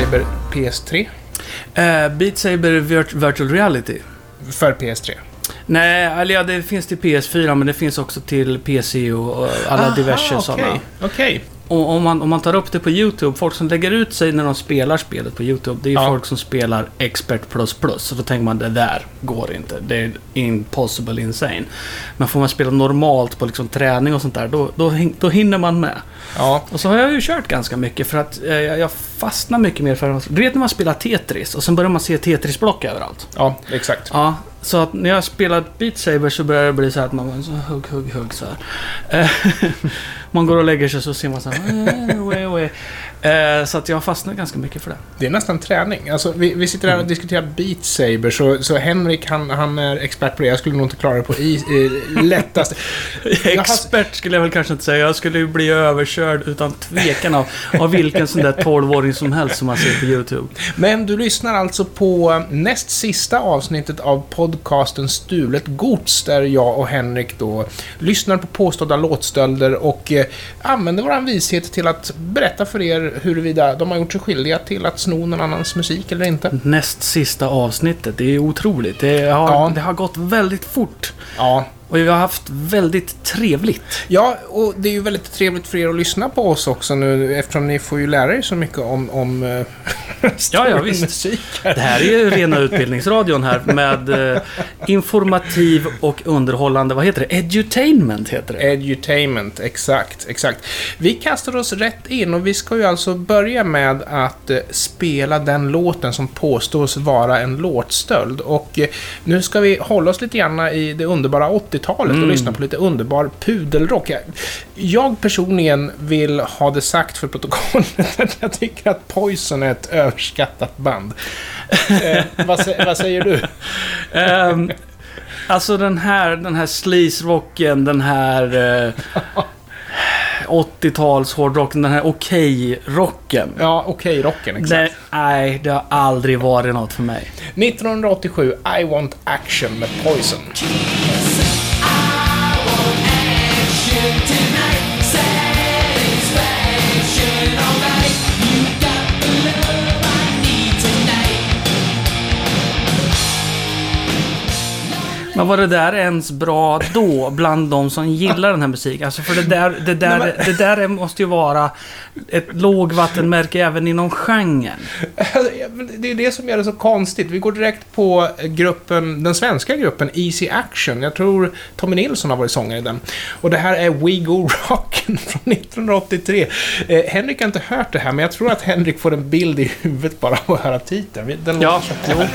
Saber PS3 Eh, Beat Saber virt- Virtual Reality. för PS3. Nej, eller ja, det finns till PS4 men det finns också till PC och, alla Aha, diverse okej. sådana. Okej. Och om man, om man tar upp det på YouTube, folk som lägger ut sig när de spelar spelet på YouTube, det är ju Ja. folk som spelar Expert++. Så då tänker man det där går inte. Det är impossible insane. Men får man spela normalt på liksom träning och sånt där, då, då, då hinner man med. Ja. Och så har jag ju kört ganska mycket för att eh, jag jag fastnar mycket mer för... Du vet när man spelar Tetris och sen börjar man se Tetris-block överallt. ja, exakt. Ja, så att när jag spelar Beat Saber så börjar det bli så här att man bara så hugg, hugg, hugg så här. Eh, man går och lägger sig så ser man så här... Ah, way, way. Eh, Så att jag fastnar ganska mycket för det. Det är nästan träning. Alltså, vi, vi sitter här och diskuterar Beat Saber, så, så Henrik han, han är expert på det. Jag skulle nog inte klara det på i, eh, lättast. Expert skulle jag väl kanske inte säga. Jag skulle ju bli överkörd utan tvekan av, av vilken sån där 12-åring som helst som man ser på YouTube. Men du lyssnar alltså på näst sista avsnittet av podcasten Stulet Gods, där jag och Henrik då lyssnar på påstådda låtstölder och eh, använder vår vishet till att berätta för er huruvida de har gjort sig skyldiga till att sno någon annans musik eller inte. Näst sista avsnittet. Det är otroligt. Det har, Ja. det har gått väldigt fort. Ja, Och vi har haft väldigt trevligt. Ja, och det är ju väldigt trevligt för er att lyssna på oss också nu eftersom ni får ju lära er så mycket om, om eh, Ja, ja, visst. musik. Det här är ju rena utbildningsradion här med eh, informativ och underhållande, vad heter det? Edutainment heter det. Edutainment, exakt, exakt. Vi kastar oss rätt in och vi ska ju alltså börja med att eh, spela den låten som påstås vara en låtstöld. Och eh, nu ska vi hålla oss lite grann i det underbara 80-talet och Mm. lyssna på lite underbar pudelrock. Jag, jag personligen vill ha det sagt för protokollet att jag tycker att Poison är ett överskattat band. Eh, vad, vad säger du? Ehm, alltså den här, den här sleaze-rocken, den här eh, 80-tals hårdrocken, den här okej-rocken. Ja, okej, rocken, exakt. Nej, det har aldrig varit något för mig. 1987, I Want Action med Poison. Men var det där ens bra då, bland de som gillar den här musiken? Alltså för det där, det där, Nej, det där är- måste ju vara ett lågvattenmärke även inom genren. Det är det som gör det så konstigt. Vi går direkt på gruppen, den svenska gruppen Easy Action. Jag tror Tommy Nilsson har varit sångare i den. Och det här är We Go Rockin' från 1983. Eh, Henrik har inte hört det här, men jag tror att Henrik får en bild i huvudet bara av att höra titeln. Den Ja, låter så här.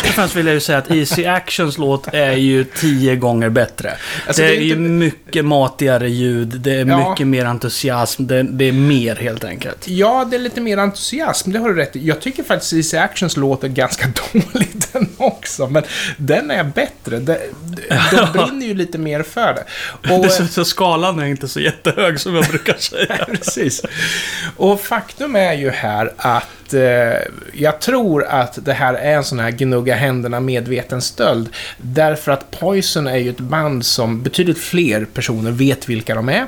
Först och främst vill jag ju säga att Easy Actions låt är ju tio gånger bättre. Alltså, det det är är ju inte- mycket matigare ljud, det är Ja. mycket mer entusiasm, det, det är mer helt enkelt. Ja, det är lite mer entusiasm, det har du rätt i. Jag tycker faktiskt Easy Actions låter ganska dålig den också, men den är bättre. De, de brinner ju lite mer för det. Och, Det är så, så skalan är inte så jättehög som jag brukar säga. Precis. Och faktum är ju här att eh, jag tror att det här är en sån här gnugga händerna medveten stöld. Därför att Poison är ju ett band som betydligt fler personer vet vilka de är.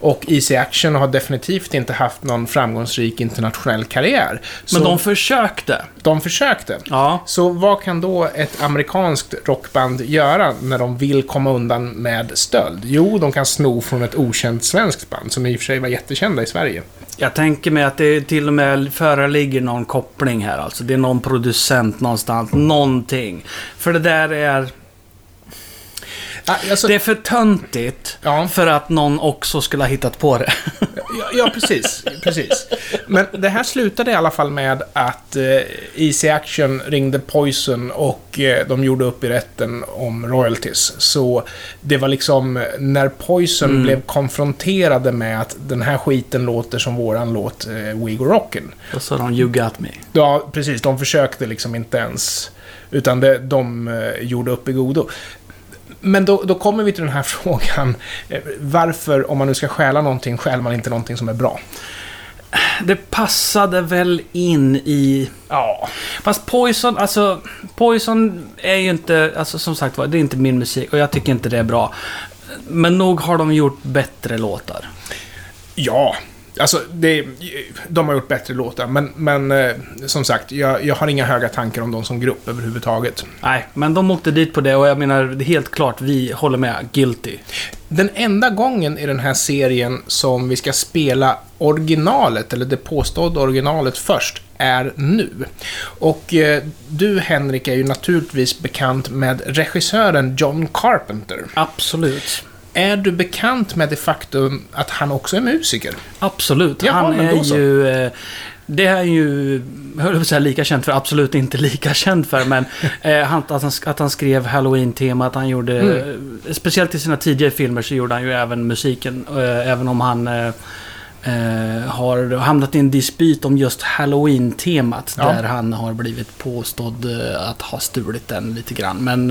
Och Easy Action har definitivt inte haft någon framgångsrik internationell karriär. Men de försökte. de försökte. Ja. Så vad kan då ett amerikanskt rockband göra när de vill komma undan med stöld? Jo, de kan sno från ett okänt svenskt band som i och för sig var jättekända i Sverige. Jag tänker mig att det till och med föreligger någon koppling här alltså. Det är någon producent någonstans, någonting. För det där är... Ah, alltså, Det är för töntigt Ja. för att någon också skulle ha hittat på det. ja, ja, precis, precis. Men det här slutade i alla fall med att eh, Easy Action ringde Poison och eh, de gjorde upp i rätten om royalties. Så det var liksom när Poison Mm. blev konfronterade med att den här skiten låter som våran låt eh, We Go Rockin'. Då sa de “You got me”. Ja, precis. De försökte liksom inte ens. Utan det, de eh, gjorde upp i godo. Men då, då kommer vi till den här frågan. eh, Varför, om man nu ska stjäla någonting, stjäl man inte någonting som är bra? Det passade väl in i... Ja. Fast Poison, alltså... Poison är ju inte... Alltså som sagt var, det är inte min musik och jag tycker inte det är bra. Men nog har de gjort bättre låtar. Ja. Alltså, det, de har gjort bättre låtar, men, men eh, som sagt, jag, jag har inga höga tankar om dem som grupp överhuvudtaget. Nej, men de åkte dit på det och jag menar, det är helt klart, vi håller med. Guilty. Den enda gången i den här serien som vi ska spela originalet, eller det påstådda originalet först, är nu. Och eh, du, Henrik, är ju naturligtvis bekant med regissören John Carpenter. Absolut. Är du bekant med det faktum att han också är musiker? Absolut. Jaha, han är ju... eh, Det är ju, jag höll att säga lika känd för, absolut inte lika känd för, men eh, att, han, att han skrev Halloween-temat, han gjorde, Mm. eh, speciellt i sina tidigare filmer så gjorde han ju även musiken, eh, även om han eh, eh, har hamnat i en dispyt om just Halloween-temat, Ja. där han har blivit påstådd eh, att ha stulit den lite grann. Men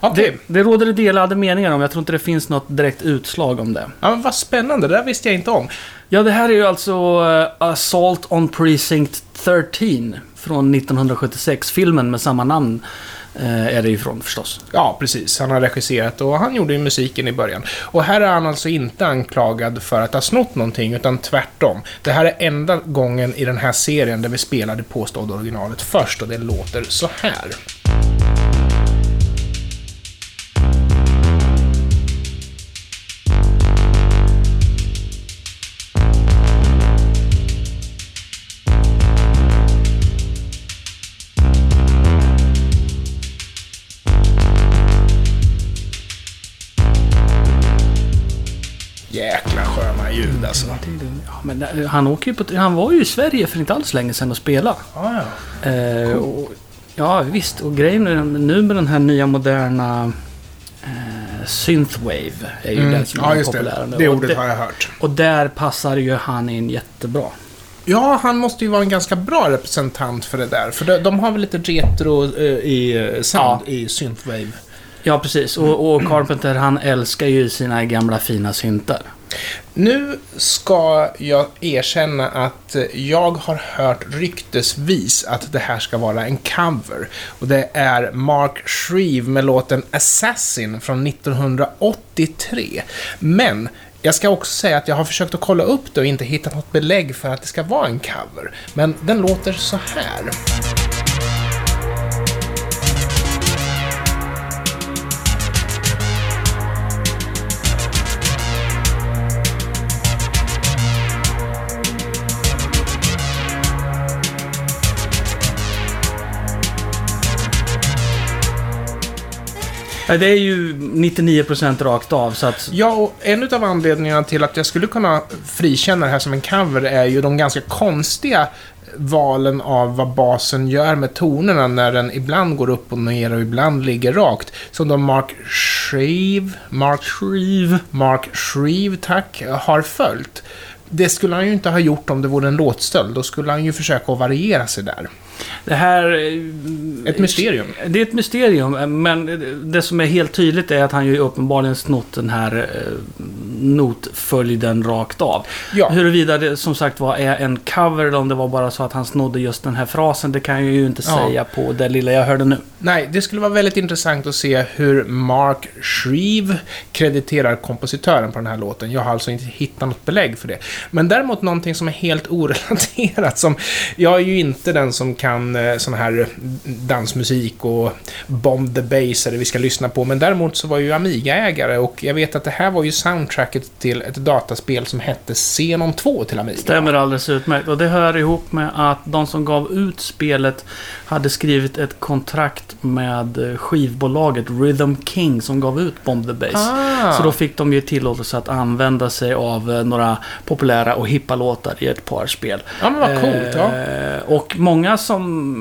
Okej. det, det råder det delade meningar om, jag tror inte det finns något direkt utslag om det. Ja, men vad spännande, det där visste jag inte om. Ja, det här är ju alltså eh, Assault on Precinct 13 från 1976. Filmen med samma namn eh, är det ju från förstås. Ja, precis. Han har regisserat och han gjorde ju musiken i början. Och här är han alltså inte anklagad för att ha snott någonting, utan tvärtom. Det här är enda gången i den här serien där vi spelar det påstådda originalet först och det låter så här. Men eh, han, åker på, han var ju i Sverige för inte alls länge sedan och spela. Ja, ja. Eh, och, ja, visst. Och grejen är, nu med den här nya moderna eh, Synthwave är ju den som Mm. Ja, är populär det. nu. Det ordet har jag hört. Och där passar ju han in jättebra. Ja, han måste ju vara en ganska bra representant för det där. För de, de har väl lite retro eh, i eh, sound i synthwave. Ja, precis. Och, och Carpenter, han älskar ju sina gamla fina syntar. Nu ska jag erkänna att jag har hört ryktesvis att det här ska vara en cover. Och det är Mark Shreve med låten Assassin från 1983. Men jag ska också säga att jag har försökt att kolla upp det och inte hittat något belägg för att det ska vara en cover. Men den låter så här. Det är ju 99% rakt av, så att... Ja, och en av anledningarna till att jag skulle kunna frikänna det här som en cover är ju de ganska konstiga valen av vad basen gör med tonerna när den ibland går upp och ner och ibland ligger rakt. Som de Mark Shreve, Mark Shreve, Mark Shreve, tack, har följt. Det skulle han ju inte ha gjort om det vore en låtstöld. Då skulle han ju försöka att variera sig där. Det här... Ett mysterium. Det är ett mysterium, men det som är helt tydligt är att han ju uppenbarligen snott den här eh, notföljden rakt av. Ja. Huruvida det som sagt var är en cover eller om det var bara så att han snodde just den här frasen, det kan jag ju inte Ja. säga på det lilla jag hörde nu. Nej, det skulle vara väldigt intressant att se hur Mark Shreve krediterar kompositören på den här låten. Jag har alltså inte hittat något belägg för det. Men däremot någonting som är helt orelaterat, som jag är ju inte den som kan eh, sån här dansmusik och Bomb the Bass eller vi ska lyssna på, men däremot så var ju Amiga-ägare och jag vet att det här var ju soundtracket till ett dataspel som hette Xenon 2 till Amiga. Stämmer alldeles utmärkt. Och det hör ihop med att de som gav ut spelet hade skrivit ett kontrakt med eh, skivbolaget Rhythm King som gav ut Bomb the Bass. Ah. Så då fick de ju tillåtelse att använda sig av eh, några populära och hippa låtar i ett par spel. Ja, men vad coolt. Ja. Och många som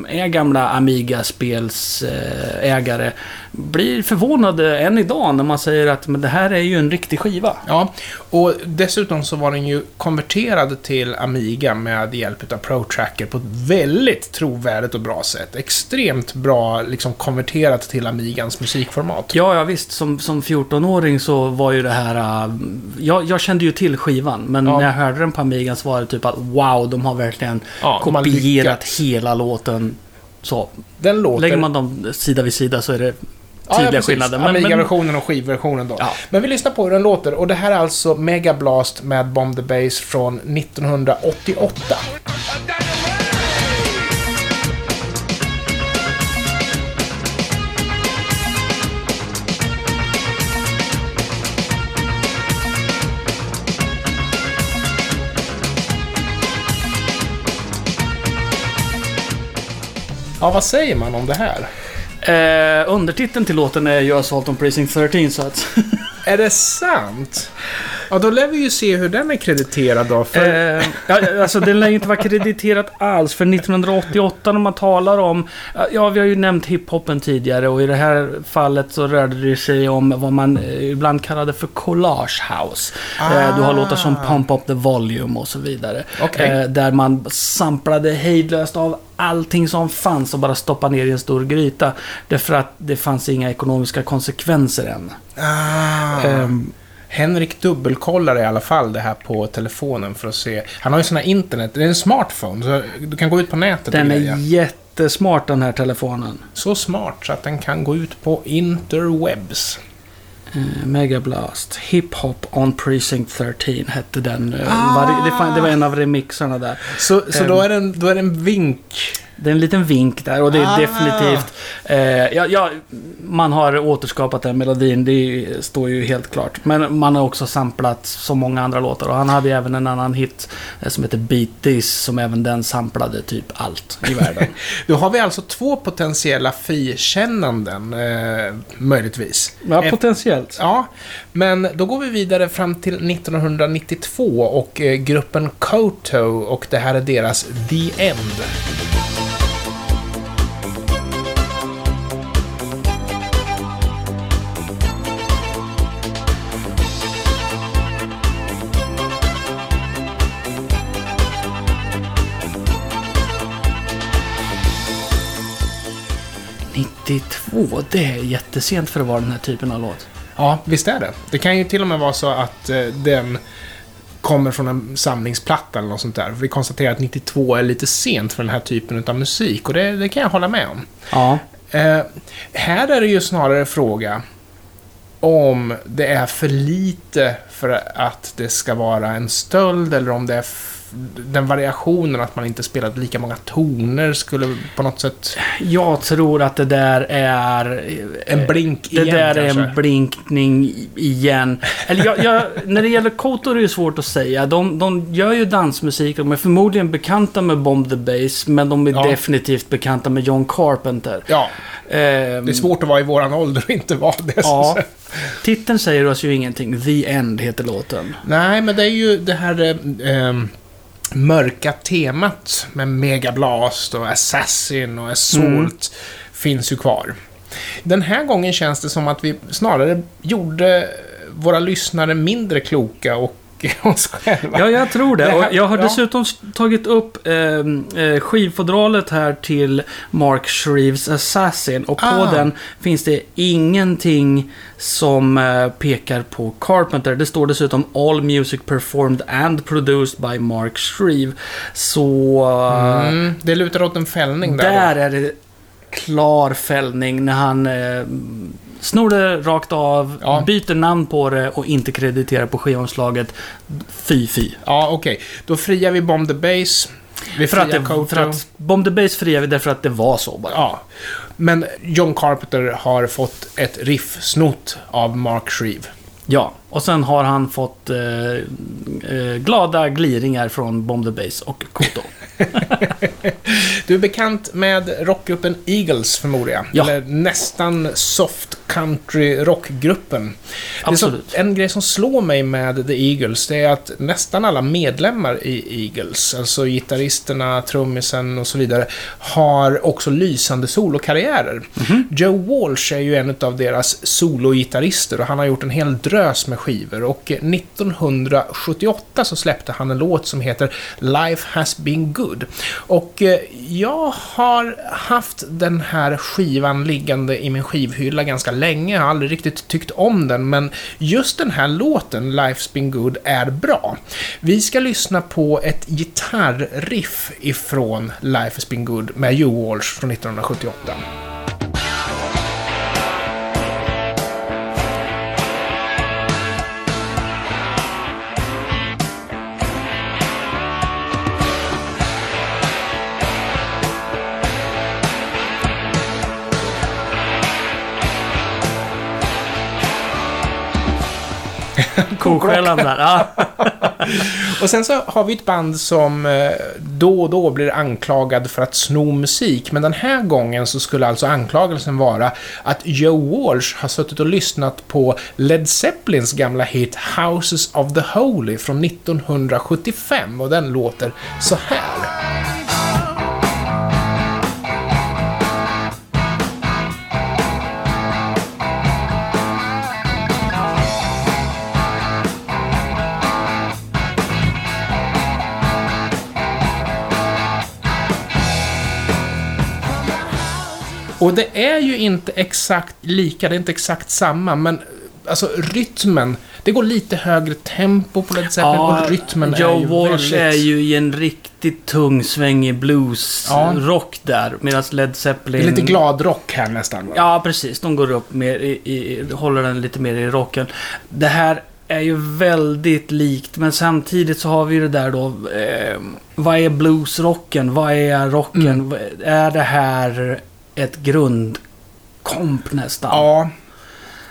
är gamla Amiga-spelsägare eh, blir förvånade än idag när man säger att men det här är ju en riktig skiva. Ja, och dessutom så var den ju konverterad till Amiga med hjälp av ProTracker på ett väldigt trovärdigt och bra sätt. Extremt bra liksom konverterat till Amigans musikformat. Ja, ja visst. Som, som 14-åring så var ju det här... Uh, jag, jag kände ju till skivan, men Ja. när jag hörde den på Amigan så var det typ att wow, de har verkligen Ja, kopierat hela låten. Så Den låter... lägger man dem sida vid sida så är det tydliga precis. skillnader. Men, men, Amiga-versionen och skivversionen då. Ja. Men vi lyssnar på hur den låter och det här är alltså Mega Blast med Bomb the Bass från 1988. Ja, vad säger man om det här? Eh, undertiteln till låten är ju Assault on Precinct 13 så att... Är det sant? Ja, då lär vi ju se hur den är krediterad då. För... Eh, alltså den lär ju inte vara krediterat alls. För 1988 när man talar om... Ja, vi har ju nämnt hiphopen tidigare och i det här fallet så rörde det sig om vad man eh, ibland kallade för collage house. Eh, du har låtar som Pump Up The Volume och så vidare. Okej. Eh, där man samplade hejdlöst av allting som fanns och bara stoppade ner i en stor gryta. Därför att det fanns inga ekonomiska konsekvenser än. Ah. Ehm, Henrik dubbelkollar i alla fall det här på telefonen för att se. Han har ju här internet. Det är en smartphone, så du kan gå ut på nätet den och är jättesmart den här telefonen. Så smart så att den kan gå ut på interwebs. Eh, Mega Blast. Hip Hop on Precinct 13 hette den. eh, Ah. det, var en av remixarna där. Så, så då, är det en, då är det en vink. Det är en liten vink där och det är Ah. definitivt... Eh, ja, ja, man har återskapat den melodin, det står ju helt klart. Men man har också samplat så många andra låtar och han hade ju även en annan hit eh, som heter Beat This som även den samplade typ allt i världen. Då har vi alltså två potentiella frikännanden, eh, möjligtvis. ja, potentiellt. Ja, men då går vi vidare fram till 1992 och eh, gruppen Koto och det här är deras The End. — 92, det är jättesent för att vara den här typen av låt. Ja, visst är det. Det kan ju till och med vara så att eh, den kommer från en samlingsplatta eller något sånt där. Vi konstaterar att 92 är lite sent för den här typen av musik och det, det kan jag hålla med om. Ja. Eh, här är det ju snarare fråga om det är för lite för att det ska vara en stöld eller om det är den variationen att man inte spelat lika många toner skulle på något sätt... Jag tror att det där är... En blink Det igen där är kanske. en blinkning igen. Eller jag, jag, när det gäller Koto är det ju svårt att säga. De, de gör ju dansmusik. De är förmodligen bekanta med Bomb the Bass. Men de är Ja. definitivt bekanta med John Carpenter. Ja, Ehm, det är svårt att vara i våran ålder och inte vara det. Ja. Titeln säger oss ju ingenting. The End heter låten. Nej, men det är ju det här eh, mörka temat med Mega Blast och Assassin och Assault Mm. finns ju kvar. Den här gången känns det som att vi snarare gjorde våra lyssnare mindre kloka och oss själva. Ja, jag tror det. Och jag har dessutom tagit upp eh, eh, skivfodralet här till Mark Shreves Assassin. Och på Ah. den finns det ingenting som eh, pekar på Carpenter. Det står dessutom All Music Performed and Produced by Mark Shreve. Så... eh, Mm, det lutar åt en fällning där. Där då. är det klar fällning när han eh, snor det rakt av, Ja. byter namn på det och inte krediterar på skivomslaget. Fy, fy. Ja, okej. Då friar vi Bomb the Bass. Vi För att, friar det, Koto. för att Bomb the Bass friade vi därför att det var så bara. Ja. Men John Carpenter har fått ett riff snott av Mark Shreve. Ja, och sen har han fått eh, eh, glada gliringar från Bomb the Bass och Koto. Du är bekant med rockgruppen Eagles, förmodar jag. Ja. Eller nästan soft country rockgruppen. Absolut. en grej som slår mig med The Eagles, det är att nästan alla medlemmar i Eagles, alltså gitarristerna, trummisen och så vidare, har också lysande solokarriärer. Mhm. Joe Walsh är ju en av deras sologitarrister och han har gjort en hel drös med skivor och 1978 så släppte han en låt som heter Life has been good. Och eh, jag har haft den här skivan liggande i min skivhylla ganska länge. Jag har aldrig riktigt tyckt om den, men just den här låten, Life's been good, är bra. Vi ska lyssna på ett gitarriff ifrån Life has been good med Joe Walsh från 1978. Koskällan där. Ja. Och sen så har vi ett band som eh, då och då blir anklagad för att sno musik, men den här gången så skulle alltså anklagelsen vara att Joe Walsh har suttit och lyssnat på Led Zeppelins gamla hit Houses of the Holy från 1975 och den låter så här. Och det är ju inte exakt lika, det är inte exakt samma, men alltså rytmen, det går lite högre tempo på Led Zeppelin och rytmen Joe är ju Walsh väldigt... är ju i en riktigt tung svängig blues-rock där. Medan Led Det Zeppelin... är lite glad rock här nästan. Va? Ja, precis. De går upp mer i, i, håller den lite mer i rocken. Det här är ju väldigt likt, men samtidigt så har vi ju det där då. Eh, vad är bluesrocken? Vad är rocken? Mm. Är det här ett grundkomp nästan? Ja.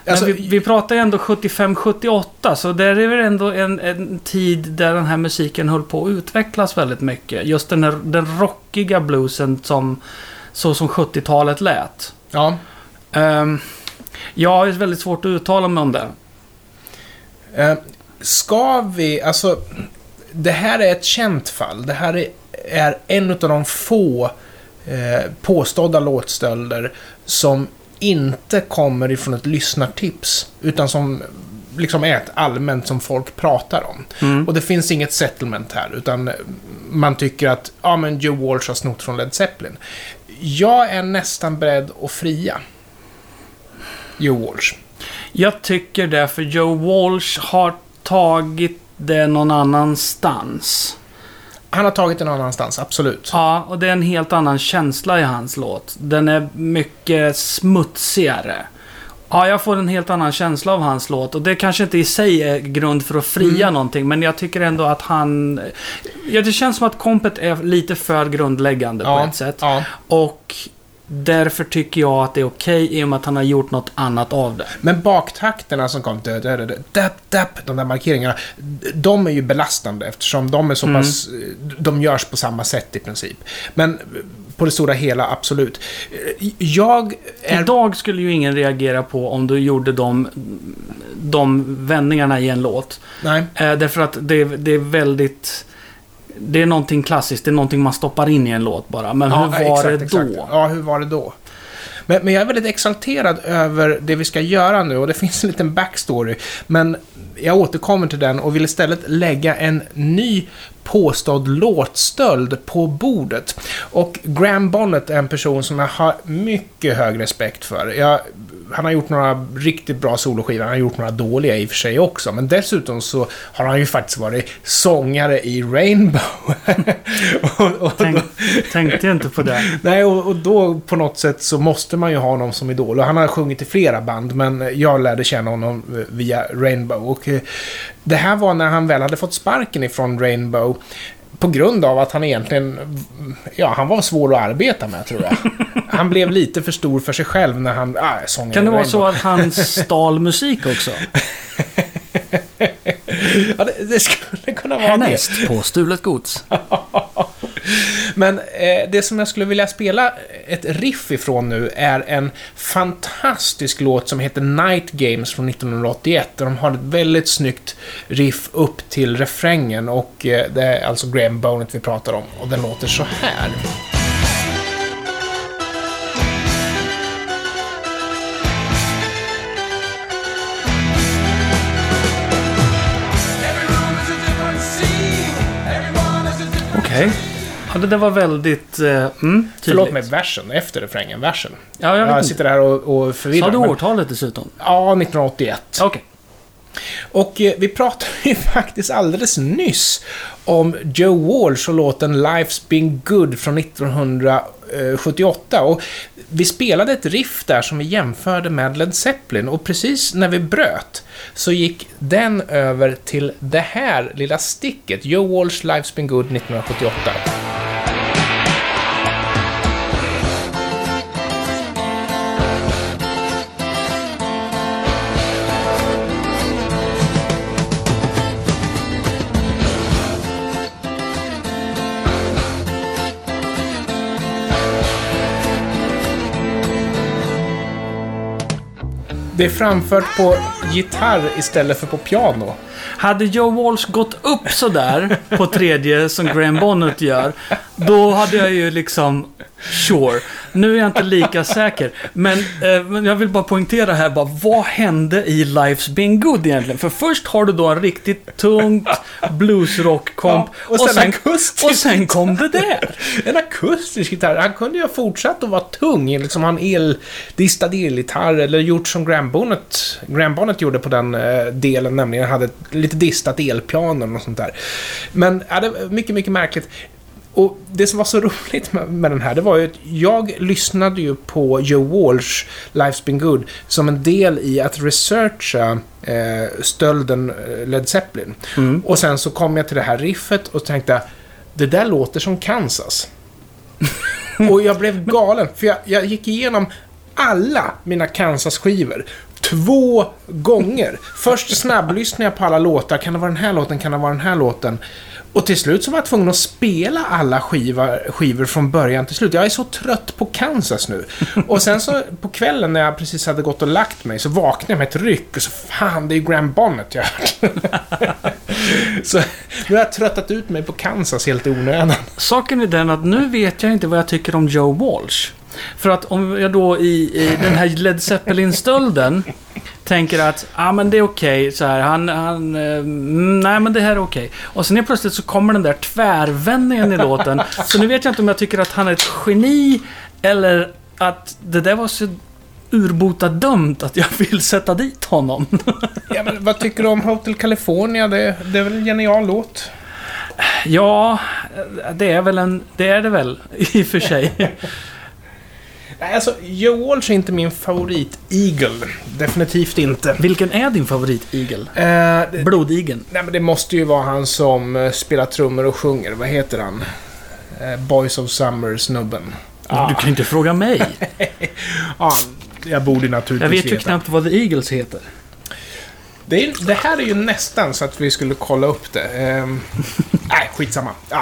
Alltså, vi, vi pratar ju ändå 75-78, så där är väl ändå en, en tid där den här musiken höll på att utvecklas väldigt mycket. Just den, här, den rockiga bluesen som, så som 70-talet lät. ja. Um, jag har väldigt svårt att uttala mig om det. Eh, ska vi, alltså, det här är ett känt fall. Det här är, är en av de få eh, påstådda låtstölder som inte kommer ifrån ett lyssnartips, utan som liksom är ett allmänt som folk pratar om. Mm. Och det finns inget settlement här, utan man tycker att, ja men Joe Walsh har snott från Led Zeppelin. Jag är nästan beredd att fria Joe Walsh. Jag tycker därför Joe Walsh har tagit det någon annanstans. Han har tagit en annanstans, absolut. Ja, och det är en helt annan känsla i hans låt. Den är mycket smutsigare. Ja, jag får en helt annan känsla av hans låt och det kanske inte i sig är grund för att fria Mm. någonting, men jag tycker ändå att han... Ja, det känns som att kompet är lite för grundläggande på ett sätt. Ja. Och därför tycker jag att det är okej i och med att han har gjort något annat av det. Men baktakterna som kom, dö, dö, dö, dapp, dapp, de där markeringarna, de är ju belastande eftersom de är så Mm. pass, de görs på samma sätt i princip. Men på det stora hela, absolut. Jag är... Idag skulle ju ingen reagera på om du gjorde de, de vändningarna i en låt. Nej. Eh, därför att det, det är väldigt... Det är någonting klassiskt, det är någonting man stoppar in i en låt bara. Men hur var exakt, det exakt. då? Ja, hur var det då? Men, men jag är väldigt exalterad över det vi ska göra nu och det finns en liten backstory. Men jag återkommer till den och vill istället lägga en ny påstådd låtstöld på bordet. Och Graham Bonnet är en person som jag har mycket hög respekt för. Jag, han har gjort några riktigt bra soloskivor, han har gjort några dåliga i och för sig också. Men dessutom så har han ju faktiskt varit sångare i Rainbow. och, och Tänk, då, tänkte jag inte på det. Nej, och, och då på något sätt så måste man ju ha honom som idol. Och han har sjungit i flera band, men jag lärde känna honom via Rainbow. Och eh, det här var när han väl hade fått sparken ifrån Rainbow. På grund av att han egentligen, ja, han var svår att arbeta med tror jag. Han blev lite för stor för sig själv när han, ah, sångade Kan det vara så att han stal musik också? Ja, det, det skulle kunna vara det. Härnäst på Stulet Gods. Men eh, det som jag skulle vilja spela ett riff ifrån nu är en fantastisk låt som heter Night Games från 1981. Där de har ett väldigt snyggt riff upp till refrängen och eh, det är alltså Graham Bonet vi pratar om och den låter så här. Okej. Okay. Ja, det där var väldigt... Uh, mm, tydligt. Förlåt mig, versen. Efter refrängen, versen. Ja, jag Jag sitter här och, och förvirrar. Sa du men- årtalet dessutom? Ja, 1981. Okej. Och eh, vi pratade ju faktiskt alldeles nyss om Joe Walsh och låten Life's Been Good från Eh, 78 Och vi spelade ett riff där som vi jämförde med Led Zeppelin och precis när vi bröt så gick den över till det här lilla sticket. Joe Walsh Life's Been Good 1978. Det är framfört på gitarr istället för på piano. Hade Joe Walsh gått upp sådär på tredje som Graham Bonnet gör, då hade jag ju liksom... Sure. Nu är jag inte lika säker. Men, eh, men jag vill bara poängtera här bara, vad hände i Life's Been Good egentligen? För först har du då en riktigt tungt bluesrock-komp. Ja, och sen akustisk. och sen kom det där. En akustisk gitarr. Han kunde ju ha fortsatt att vara tung, liksom ha en el, distad elgitarr eller gjort som Graham Bonnet, Graham Bonnet gjorde på den eh, delen, nämligen hade lite distat elpiano och sånt där. Men ja, det mycket, mycket märkligt. Och det som var så roligt med, med den här, det var ju att jag lyssnade ju på Joe Walsh, Life's Been Good, som en del i att researcha eh, stölden eh, Led Zeppelin. Mm. Och sen så kom jag till det här riffet och tänkte, det där låter som Kansas. och jag blev galen, för jag, jag gick igenom alla mina Kansas-skivor. Två gånger. Först snabblyssnade jag på alla låtar. Kan det vara den här låten? Kan det vara den här låten? Och till slut så var jag tvungen att spela alla skivor, skivor från början till slut. Jag är så trött på Kansas nu. Och sen så på kvällen när jag precis hade gått och lagt mig så vaknade jag med ett ryck och så fan, det är ju Graham Bonnet jag har hört. Så nu har jag tröttat ut mig på Kansas helt i onödan. Saken är den att nu vet jag inte vad jag tycker om Joe Walsh. För att om jag då i, i den här Led Zeppelin-stölden tänker att ah, men det är okej, så här, han, han, eh, nej men det här är okej. Och sen helt plötsligt så kommer den där tvärvändningen i låten. Så nu vet jag inte om jag tycker att han är ett geni eller att det där var så urbota dumt att jag vill sätta dit honom. Ja, men vad tycker du om Hotel California? Det, det är väl en genial låt? ja, det är väl en, det är det väl i och för sig. Nej, Alltså, Joe Walsh är inte min favorit-Eagle. Definitivt inte. Vilken är din favorit-igel? Eh, Blodigeln. nej, men det måste ju vara han som eh, spelar trummor och sjunger. Vad heter han? Eh, Boys of Summer-snubben. Du kan ju inte fråga mig. Ja, jag borde naturligtvis Jag vet ju veta. knappt vad The Eagles heter. Det, är, det här är ju nästan så att vi skulle kolla upp det. Ehm, nej, skitsamma. Det,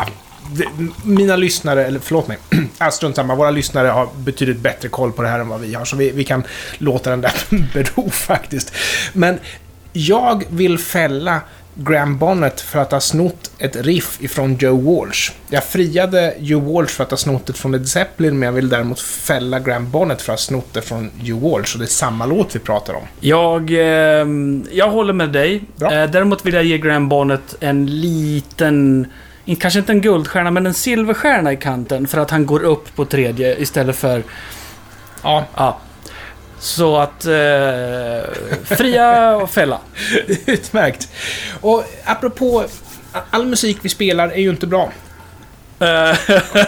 mina lyssnare, eller förlåt mig, ah, strunt samma. Våra lyssnare har betydligt bättre koll på det här än vad vi har, så vi, vi kan låta den där bero faktiskt. Men jag vill fälla Graham Bonnet för att ha snott ett riff ifrån Joe Walsh. Jag friade Joe Walsh för att ha snott det från Led Zeppelin, men jag vill däremot fälla Graham Bonnet för att ha snott det från Joe Walsh, och det är samma låt vi pratar om. Jag, eh, jag håller med dig. Bra. Eh, däremot vill jag ge Graham Bonnet en liten... Kanske inte en guldstjärna, men en silverstjärna i kanten. För att han går upp på tredje istället för... Ja, Ja. Så att... Eh, fria och fälla. Utmärkt. Och apropå, all musik vi spelar är ju inte bra. Eh,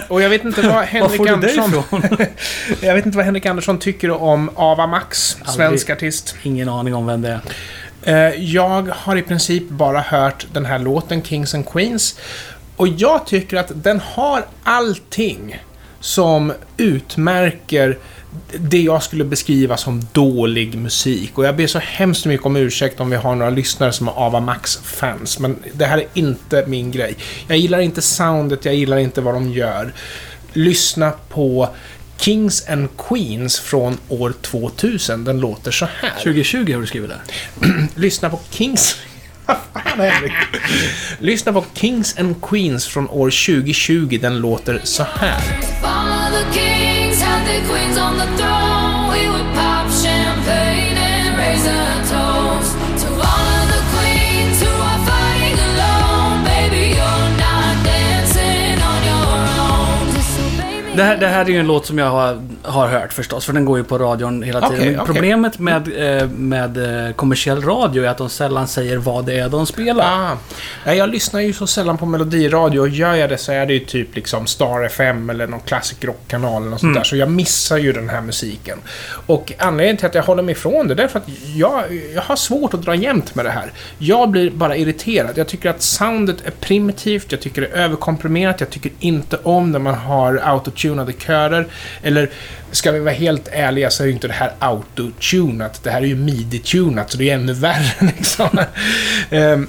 Och jag vet inte vad Henrik Andersson... Jag vet inte vad Henrik Andersson tycker om Ava Max, Aldrig. svensk artist. Ingen aning om vem det är. Eh, Jag har i princip bara hört den här låten, Kings and Queens. Och jag tycker att den har allting som utmärker det jag skulle beskriva som dålig musik. Och jag ber så hemskt mycket om ursäkt om vi har några lyssnare som är Ava Max-fans. Men det här är inte min grej. Jag gillar inte soundet, jag gillar inte vad de gör. Lyssna på Kings and Queens från år 2000. Den låter så här. 2020 har du skrivit där. Lyssna på Kings... Fan Henrik? Lyssna på Kings and Queens från år 2020. Den låter så här. Det här, det här är ju en låt som jag har, har hört förstås, för den går ju på radion hela tiden. Okej, okej. Problemet med, eh, med eh, kommersiell radio är att de sällan säger vad det är de spelar. Ah. Ja, jag lyssnar ju så sällan på melodiradio och gör jag det så är det ju typ liksom Star FM eller någon classic rockkanal eller något sånt där. Så jag missar ju den här musiken. Och anledningen till att jag håller mig ifrån det, det är för att jag, jag har svårt att dra jämnt med det här. Jag blir bara irriterad. Jag tycker att soundet är primitivt, jag tycker det är överkomprimerat, jag tycker inte om när man har autotunade körer. Eller, ska vi vara helt ärliga så är ju inte det här autotunat. Det här är ju midi-tunat, så det är ännu värre liksom. Ehm,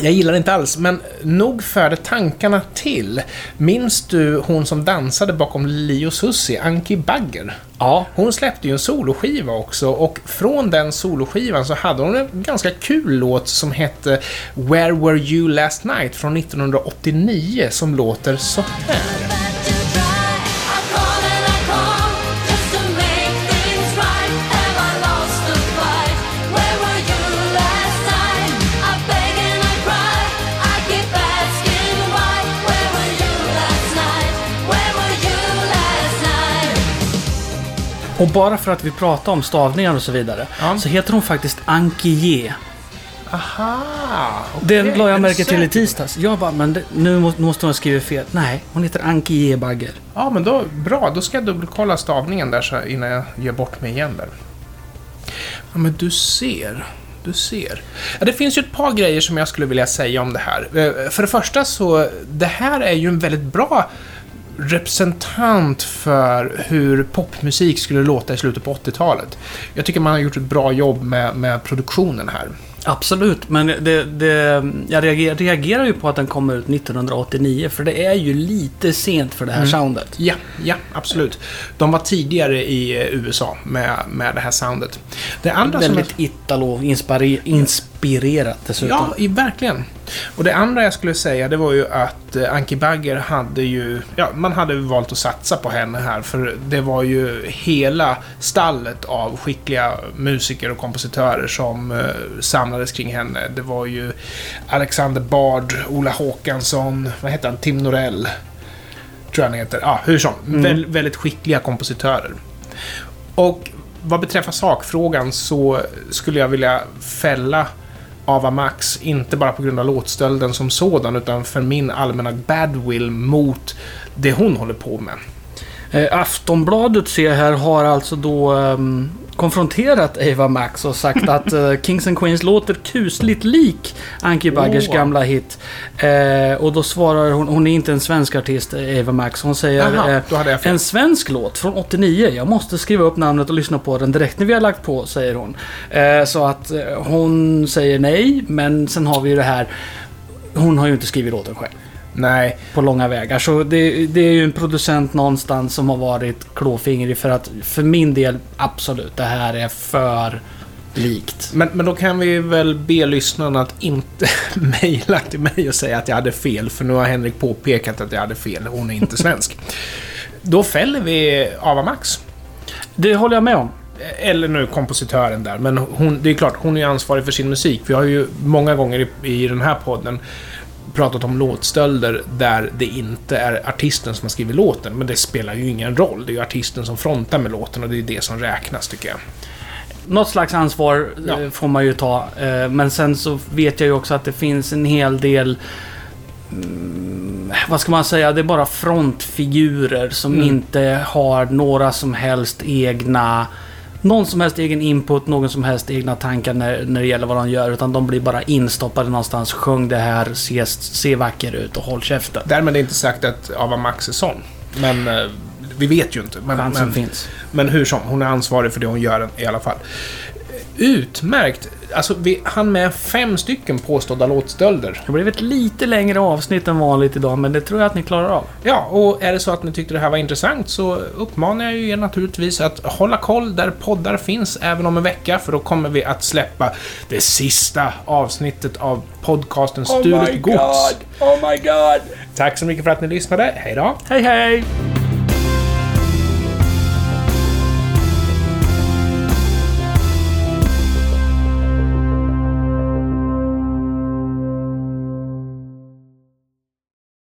jag gillar det inte alls, men nog förde tankarna till. Minns du hon som dansade bakom Lio Susi, Anki Bagger? Ja. Hon släppte ju en soloskiva också och från den soloskivan så hade hon en ganska kul låt som hette Where Were You Last Night från 1989 som låter så här. Och bara för att vi pratar om stavningar och så vidare, Ja. så heter hon faktiskt Ankie Aha! Det okej. la jag märke till i tisdags. Jag bara, men det, nu må- måste hon ha skrivit fel. Nej, hon heter Ankie Bagger. Ja, men då, bra. Då ska jag dubbelkolla stavningen där så, innan jag ger bort mig igen där. Ja, men du ser. Du ser. Ja, det finns ju ett par grejer som jag skulle vilja säga om det här. Eh, För det första så, det här är ju en väldigt bra representant för hur popmusik skulle låta i slutet på 80-talet. Jag tycker man har gjort ett bra jobb med, med produktionen här. Absolut, men det, det, jag reagerar, reagerar ju på att den kommer ut 1989, för det är ju lite sent för det här soundet. Ja, ja, absolut. De var tidigare i eh, USA med, med det här soundet. Det andra som Väldigt Italo-inspirerat dessutom. Ja, verkligen. Och det andra jag skulle säga, det var ju att eh, Anki Bagger hade ju... Ja, man hade valt att satsa på henne här, för det var ju hela stallet av skickliga musiker och kompositörer som eh, samlades kring henne. Det var ju Alexander Bard, Ola Håkansson, vad heter han, Tim Norell. Tror jag han heter. Ja, hur som. Väl, väldigt skickliga kompositörer. Och vad beträffar sakfrågan så skulle jag vilja fälla Ava Max, inte bara på grund av låtstölden som sådan, utan för min allmänna badwill mot det hon håller på med. Eh, Aftonbladet ser jag här har alltså då um, konfronterat Ava Max och sagt att eh, Kings and Queens låter kusligt lik Anki Baggers Åh. gamla hit. Eh, och då svarar hon, hon är inte en svensk artist, Ava Max. Hon säger jag fel. en svensk låt från 89. Jag måste skriva upp namnet och lyssna på den direkt när vi har lagt på, säger hon. Så att hon säger nej, men sen har vi ju det här. Hon har ju inte skrivit låten själv Nej, på långa vägar. Så det, det är ju en producent någonstans som har varit klåfingrig för att för min del, absolut, det här är för likt. men, men då kan vi väl be lyssnarna att inte mejla till mig och säga att jag hade fel, för nu har Henrik påpekat att jag hade fel. Hon är inte svensk. Då fäller vi Ava Max. Det håller jag med om. Eller nu kompositören där, men hon, det är klart, hon är ansvarig för sin musik. Vi har ju många gånger i, i den här podden pratat om låtstölder där det inte är artisten som har skrivit låten, men det spelar ju ingen roll. Det är ju artisten som frontar med låten och det är det som räknas, tycker jag. Något slags ansvar Ja. eh, får man ju ta. eh, Men sen så vet jag ju också att det finns en hel del... Mm, vad ska man säga? Det är bara frontfigurer som Mm. inte har några som helst egna... Någon som helst egen input, någon som helst egna tankar när, när det gäller vad de gör. Utan de blir bara instoppade någonstans. Sjung det här, se, se vacker ut och håll käften. Därmed är inte sagt att Ava Max är sån. Men eh, vi vet ju inte. Men, Chansen men, finns. men hur som, hon är ansvarig för det hon gör i alla fall. Utmärkt! Alltså, vi hann med fem stycken påstådda låtstölder. Det blev ett lite längre avsnitt än vanligt idag, men det tror jag att ni klarar av. Ja, och är det så att ni tyckte det här var intressant så uppmanar jag ju er naturligtvis att hålla koll där poddar finns även om en vecka, för då kommer vi att släppa det sista avsnittet av podcasten Stulet Gods. Oh my god! Tack så mycket för att ni lyssnade. Hej då! Hej hej!